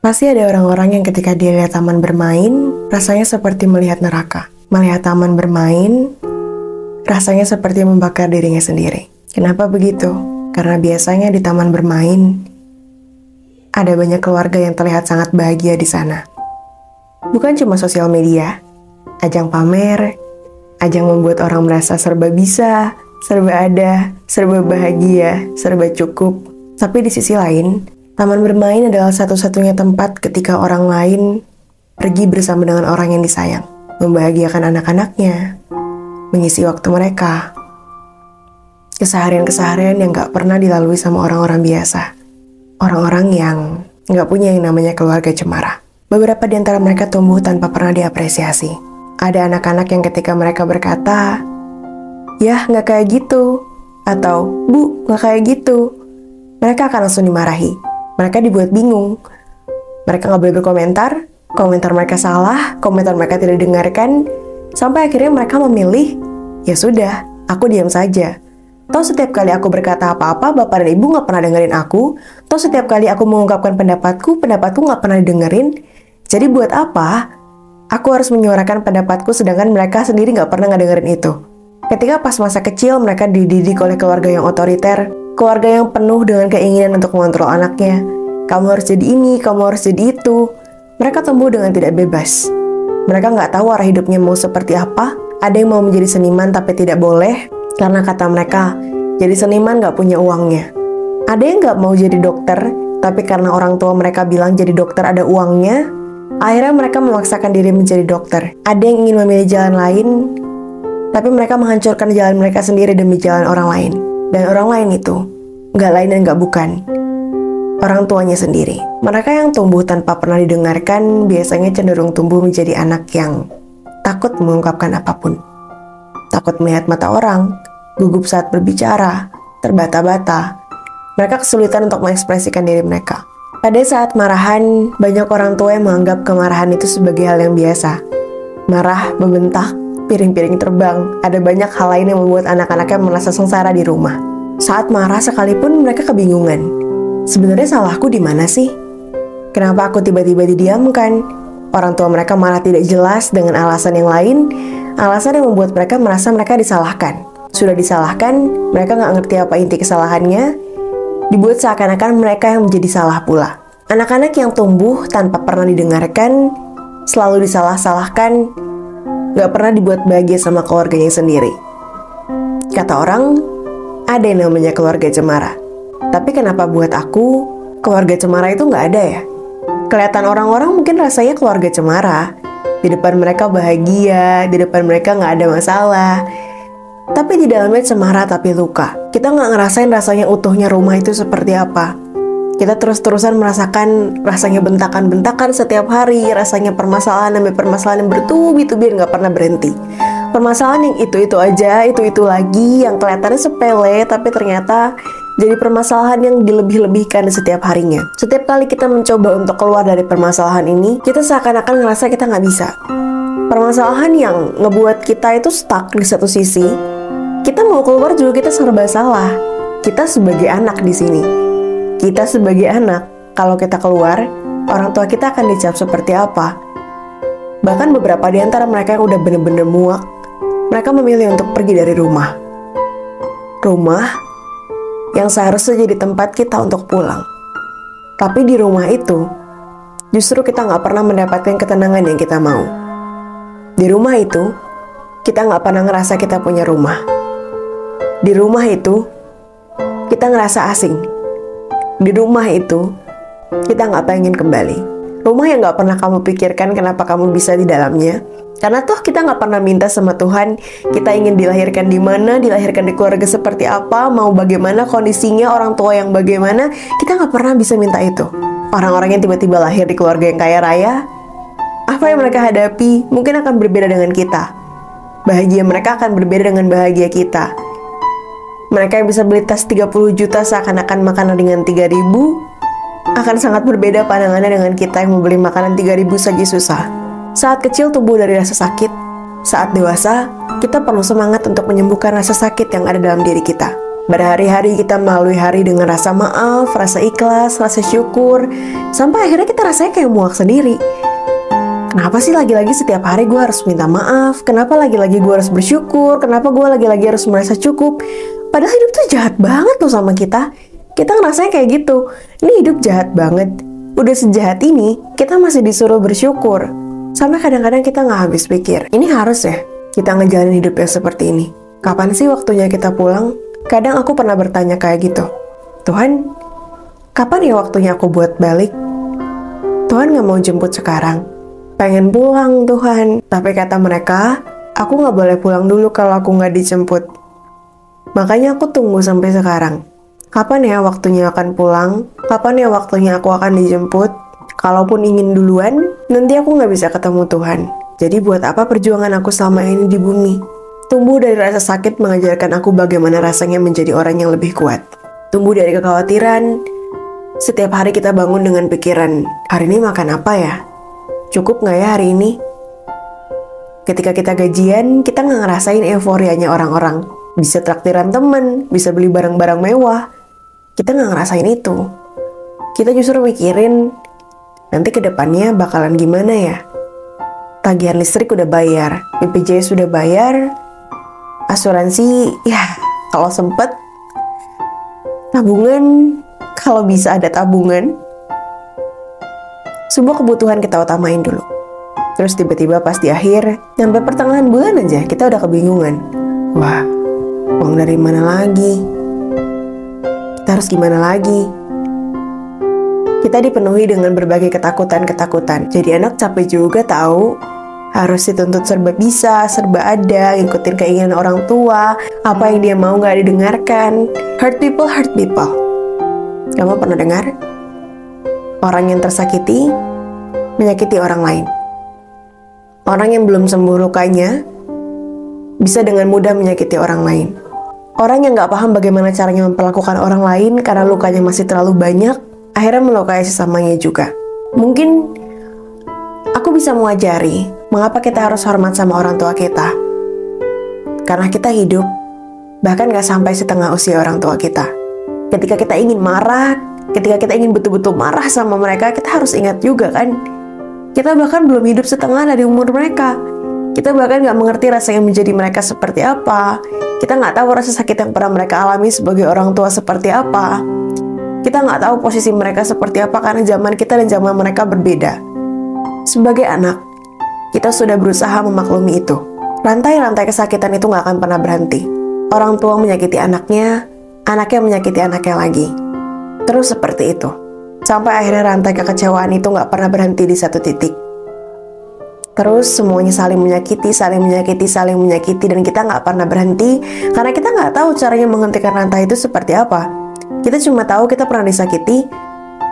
Pasti ada orang-orang yang ketika dia lihat taman bermain, rasanya seperti melihat neraka. Melihat taman bermain, rasanya seperti membakar dirinya sendiri. Kenapa begitu? Karena biasanya di taman bermain, ada banyak keluarga yang terlihat sangat bahagia di sana. Bukan cuma sosial media, ajang pamer, ajang membuat orang merasa serba bisa, serba ada, serba bahagia, serba cukup. Tapi di sisi lain, Taman bermain adalah satu-satunya tempat ketika orang lain pergi bersama dengan orang yang disayang, membahagiakan anak-anaknya, mengisi waktu mereka. Keseharian-keseharian yang gak pernah dilalui sama orang-orang biasa. Orang-orang yang gak punya yang namanya keluarga cemara. Beberapa di antara mereka tumbuh tanpa pernah diapresiasi. Ada anak-anak yang ketika mereka berkata, Ya, gak kayak gitu. Atau, Bu, gak kayak gitu. Mereka akan langsung dimarahi mereka dibuat bingung. Mereka nggak boleh berkomentar, komentar mereka salah, komentar mereka tidak didengarkan, sampai akhirnya mereka memilih, ya sudah, aku diam saja. Toh setiap kali aku berkata apa-apa, bapak dan ibu nggak pernah dengerin aku. Toh setiap kali aku mengungkapkan pendapatku, pendapatku nggak pernah didengerin. Jadi buat apa? Aku harus menyuarakan pendapatku sedangkan mereka sendiri nggak pernah ngedengerin itu. Ketika pas masa kecil mereka dididik oleh keluarga yang otoriter, keluarga yang penuh dengan keinginan untuk mengontrol anaknya. Kamu harus jadi ini, kamu harus jadi itu. Mereka tumbuh dengan tidak bebas. Mereka nggak tahu arah hidupnya mau seperti apa. Ada yang mau menjadi seniman tapi tidak boleh, karena kata mereka, jadi seniman nggak punya uangnya. Ada yang nggak mau jadi dokter, tapi karena orang tua mereka bilang jadi dokter ada uangnya, akhirnya mereka memaksakan diri menjadi dokter. Ada yang ingin memilih jalan lain, tapi mereka menghancurkan jalan mereka sendiri demi jalan orang lain. Dan orang lain itu nggak lain dan nggak bukan orang tuanya sendiri. Mereka yang tumbuh tanpa pernah didengarkan biasanya cenderung tumbuh menjadi anak yang takut mengungkapkan apa pun. Takut melihat mata orang, gugup saat berbicara, terbata-bata. Mereka kesulitan untuk mengekspresikan diri mereka. Pada saat marahan, banyak orang tua yang menganggap kemarahan itu sebagai hal yang biasa. Marah, membentak, piring-piring terbang, ada banyak hal lain yang membuat anak-anaknya merasa sengsara di rumah. Saat marah sekalipun mereka kebingungan. Sebenarnya salahku di mana sih? Kenapa aku tiba-tiba didiamkan? Orang tua mereka malah tidak jelas dengan alasan yang lain, alasan yang membuat mereka merasa mereka disalahkan. Sudah disalahkan, mereka nggak ngerti apa inti kesalahannya, dibuat seakan-akan mereka yang menjadi salah pula. Anak-anak yang tumbuh tanpa pernah didengarkan, selalu disalah-salahkan, gak pernah dibuat bahagia sama keluarganya sendiri. Kata orang, ada yang namanya keluarga cemara. Tapi kenapa buat aku, keluarga cemara itu gak ada ya? Kelihatan orang-orang mungkin rasanya keluarga cemara. Di depan mereka bahagia, di depan mereka gak ada masalah. Tapi di dalamnya cemara tapi luka. Kita gak ngerasain rasanya utuhnya rumah itu seperti apa kita terus-terusan merasakan rasanya bentakan-bentakan setiap hari, rasanya permasalahan demi permasalahan yang bertubi-tubi nggak pernah berhenti. Permasalahan yang itu-itu aja, itu-itu lagi, yang kelihatannya sepele, tapi ternyata jadi permasalahan yang dilebih-lebihkan setiap harinya. Setiap kali kita mencoba untuk keluar dari permasalahan ini, kita seakan-akan ngerasa kita nggak bisa. Permasalahan yang ngebuat kita itu stuck di satu sisi, kita mau keluar juga kita serba salah. Kita sebagai anak di sini, kita sebagai anak, kalau kita keluar, orang tua kita akan dicap seperti apa? Bahkan beberapa di antara mereka yang udah bener-bener muak, mereka memilih untuk pergi dari rumah. Rumah yang seharusnya jadi tempat kita untuk pulang. Tapi di rumah itu, justru kita nggak pernah mendapatkan ketenangan yang kita mau. Di rumah itu, kita nggak pernah ngerasa kita punya rumah. Di rumah itu, kita ngerasa asing di rumah itu kita nggak pengen kembali. Rumah yang nggak pernah kamu pikirkan kenapa kamu bisa di dalamnya. Karena toh kita nggak pernah minta sama Tuhan, kita ingin dilahirkan di mana, dilahirkan di keluarga seperti apa, mau bagaimana kondisinya, orang tua yang bagaimana, kita nggak pernah bisa minta itu. Orang-orang yang tiba-tiba lahir di keluarga yang kaya raya, apa yang mereka hadapi mungkin akan berbeda dengan kita. Bahagia mereka akan berbeda dengan bahagia kita mereka yang bisa beli tas 30 juta seakan-akan makanan dengan 3000 akan sangat berbeda pandangannya dengan kita yang membeli makanan 3000 saja susah. Saat kecil tumbuh dari rasa sakit, saat dewasa kita perlu semangat untuk menyembuhkan rasa sakit yang ada dalam diri kita. Berhari-hari kita melalui hari dengan rasa maaf, rasa ikhlas, rasa syukur, sampai akhirnya kita rasanya kayak muak sendiri. Kenapa sih lagi-lagi setiap hari gue harus minta maaf? Kenapa lagi-lagi gue harus bersyukur? Kenapa gue lagi-lagi harus merasa cukup? Padahal hidup tuh jahat banget loh sama kita. Kita ngerasanya kayak gitu. Ini hidup jahat banget. Udah sejahat ini, kita masih disuruh bersyukur. Sampai kadang-kadang kita nggak habis pikir. Ini harus ya, kita ngejalanin hidup yang seperti ini. Kapan sih waktunya kita pulang? Kadang aku pernah bertanya kayak gitu. Tuhan, kapan ya waktunya aku buat balik? Tuhan gak mau jemput sekarang. Pengen pulang Tuhan. Tapi kata mereka, aku gak boleh pulang dulu kalau aku gak dijemput. Makanya aku tunggu sampai sekarang. Kapan ya waktunya akan pulang? Kapan ya waktunya aku akan dijemput? Kalaupun ingin duluan, nanti aku gak bisa ketemu Tuhan. Jadi buat apa perjuangan aku selama ini di bumi? Tumbuh dari rasa sakit mengajarkan aku bagaimana rasanya menjadi orang yang lebih kuat. Tumbuh dari kekhawatiran, setiap hari kita bangun dengan pikiran, hari ini makan apa ya? Cukup nggak ya hari ini? Ketika kita gajian, kita nggak ngerasain euforianya orang-orang. Bisa traktiran temen, bisa beli barang-barang mewah. Kita nggak ngerasain itu. Kita justru mikirin, nanti ke depannya bakalan gimana ya? Tagihan listrik udah bayar, BPJS sudah bayar, asuransi ya kalau sempet tabungan kalau bisa ada tabungan sebuah kebutuhan kita utamain dulu terus tiba-tiba pas di akhir sampai pertengahan bulan aja kita udah kebingungan wah uang dari mana lagi harus gimana lagi kita dipenuhi dengan berbagai ketakutan-ketakutan jadi anak capek juga tahu harus dituntut serba bisa, serba ada, ngikutin keinginan orang tua, apa yang dia mau nggak didengarkan. Hurt people, hurt people. Kamu pernah dengar? Orang yang tersakiti, menyakiti orang lain. Orang yang belum sembuh lukanya, bisa dengan mudah menyakiti orang lain. Orang yang nggak paham bagaimana caranya memperlakukan orang lain karena lukanya masih terlalu banyak, akhirnya melukai sesamanya juga. Mungkin aku bisa mengajari mengapa kita harus hormat sama orang tua kita. Karena kita hidup, bahkan gak sampai setengah usia orang tua kita. Ketika kita ingin marah, ketika kita ingin betul-betul marah sama mereka, kita harus ingat juga kan, kita bahkan belum hidup setengah dari umur mereka. Kita bahkan gak mengerti rasanya menjadi mereka seperti apa. Kita gak tahu rasa sakit yang pernah mereka alami sebagai orang tua seperti apa. Kita gak tahu posisi mereka seperti apa karena zaman kita dan zaman mereka berbeda. Sebagai anak, kita sudah berusaha memaklumi itu. Rantai-rantai kesakitan itu nggak akan pernah berhenti. Orang tua menyakiti anaknya, anaknya menyakiti anaknya lagi. Terus seperti itu. Sampai akhirnya rantai kekecewaan itu nggak pernah berhenti di satu titik. Terus semuanya saling menyakiti, saling menyakiti, saling menyakiti, dan kita nggak pernah berhenti karena kita nggak tahu caranya menghentikan rantai itu seperti apa. Kita cuma tahu kita pernah disakiti,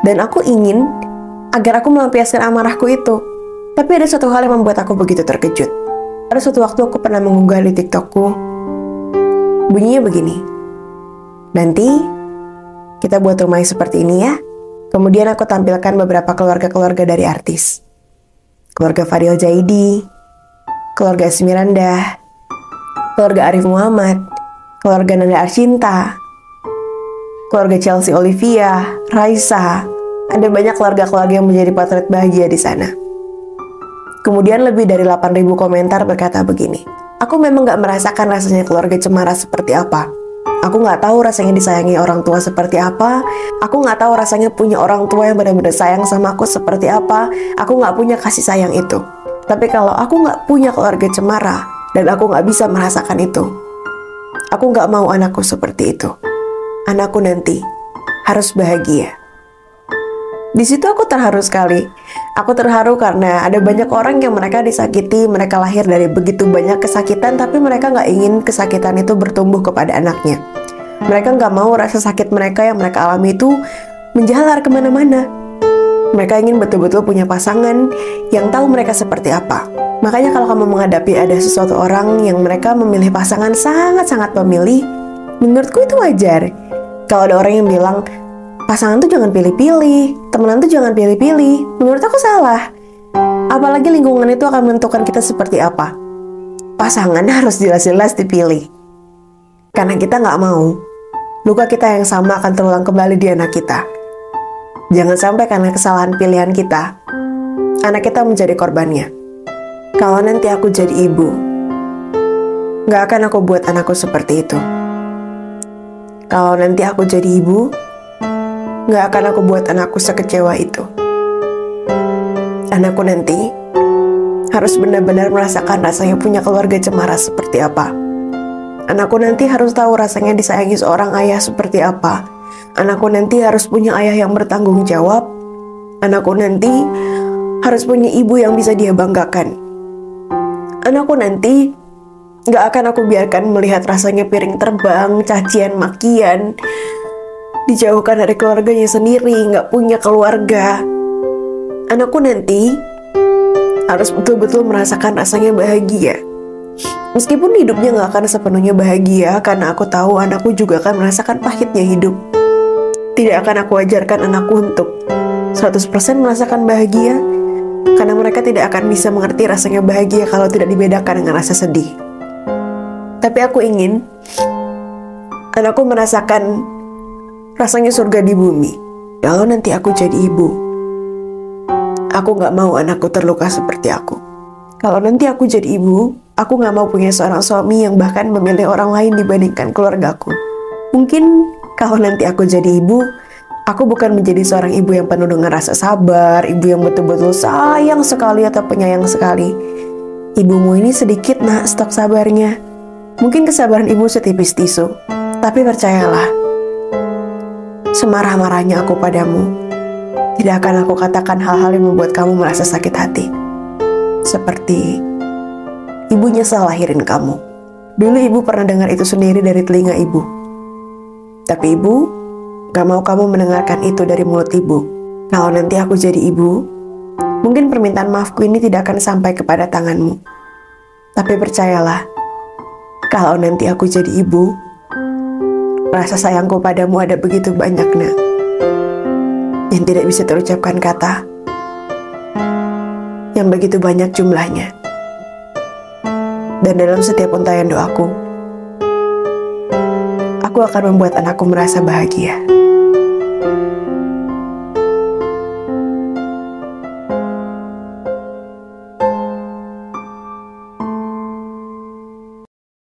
dan aku ingin agar aku melampiaskan amarahku itu. Tapi ada satu hal yang membuat aku begitu terkejut. Ada suatu waktu aku pernah mengunggah di TikTokku. Bunyinya begini. Nanti kita buat rumah yang seperti ini ya. Kemudian aku tampilkan beberapa keluarga-keluarga dari artis. Keluarga Fadil Jaidi, keluarga Esmiranda, keluarga Arif Muhammad, keluarga Nanda Arcinta, keluarga Chelsea Olivia, Raisa. Ada banyak keluarga-keluarga yang menjadi potret bahagia di sana. Kemudian lebih dari 8.000 komentar berkata begini, Aku memang gak merasakan rasanya keluarga cemara seperti apa. Aku gak tahu rasanya disayangi orang tua seperti apa. Aku gak tahu rasanya punya orang tua yang benar-benar sayang sama aku seperti apa. Aku gak punya kasih sayang itu. Tapi kalau aku gak punya keluarga cemara, dan aku gak bisa merasakan itu, aku gak mau anakku seperti itu. Anakku nanti harus bahagia. Di situ aku terharu sekali. Aku terharu karena ada banyak orang yang mereka disakiti, mereka lahir dari begitu banyak kesakitan, tapi mereka nggak ingin kesakitan itu bertumbuh kepada anaknya. Mereka nggak mau rasa sakit mereka yang mereka alami itu menjalar ke mana-mana. Mereka ingin betul-betul punya pasangan yang tahu mereka seperti apa. Makanya kalau kamu menghadapi ada sesuatu orang yang mereka memilih pasangan sangat-sangat memilih, menurutku itu wajar. Kalau ada orang yang bilang, pasangan tuh jangan pilih-pilih, temenan tuh jangan pilih-pilih. Menurut aku salah. Apalagi lingkungan itu akan menentukan kita seperti apa. Pasangan harus jelas-jelas dipilih. Karena kita nggak mau luka kita yang sama akan terulang kembali di anak kita. Jangan sampai karena kesalahan pilihan kita, anak kita menjadi korbannya. Kalau nanti aku jadi ibu, gak akan aku buat anakku seperti itu. Kalau nanti aku jadi ibu, gak akan aku buat anakku sekecewa itu. Anakku nanti harus benar-benar merasakan rasanya punya keluarga cemara seperti apa. Anakku nanti harus tahu rasanya disayangi seorang ayah seperti apa. Anakku nanti harus punya ayah yang bertanggung jawab. Anakku nanti harus punya ibu yang bisa dia banggakan. Anakku nanti gak akan aku biarkan melihat rasanya piring terbang, cacian, makian, dijauhkan dari keluarganya sendiri, gak punya keluarga. Anakku nanti harus betul-betul merasakan rasanya bahagia. Meskipun hidupnya gak akan sepenuhnya bahagia, karena aku tahu anakku juga akan merasakan pahitnya hidup. Tidak akan aku ajarkan anakku untuk 100% merasakan bahagia, karena mereka tidak akan bisa mengerti rasanya bahagia kalau tidak dibedakan dengan rasa sedih. Tapi aku ingin anakku merasakan rasanya surga di bumi. Kalau nanti aku jadi ibu, aku gak mau anakku terluka seperti aku. Kalau nanti aku jadi ibu, aku gak mau punya seorang suami yang bahkan memilih orang lain dibandingkan keluargaku. Mungkin kalau nanti aku jadi ibu, aku bukan menjadi seorang ibu yang penuh dengan rasa sabar, ibu yang betul-betul sayang sekali atau penyayang sekali. Ibumu ini sedikit nak stok sabarnya. Mungkin kesabaran ibu setipis tisu, tapi percayalah, semarah-marahnya aku padamu, tidak akan aku katakan hal-hal yang membuat kamu merasa sakit hati. Seperti ibunya salah lahirin kamu. Dulu ibu pernah dengar itu sendiri dari telinga ibu. Tapi ibu gak mau kamu mendengarkan itu dari mulut ibu. Kalau nanti aku jadi ibu, mungkin permintaan maafku ini tidak akan sampai kepada tanganmu. Tapi percayalah, kalau nanti aku jadi ibu, rasa sayangku padamu ada begitu banyak nak. Yang tidak bisa terucapkan kata. Yang begitu banyak jumlahnya dan dalam setiap untayan doaku, aku akan membuat anakku merasa bahagia.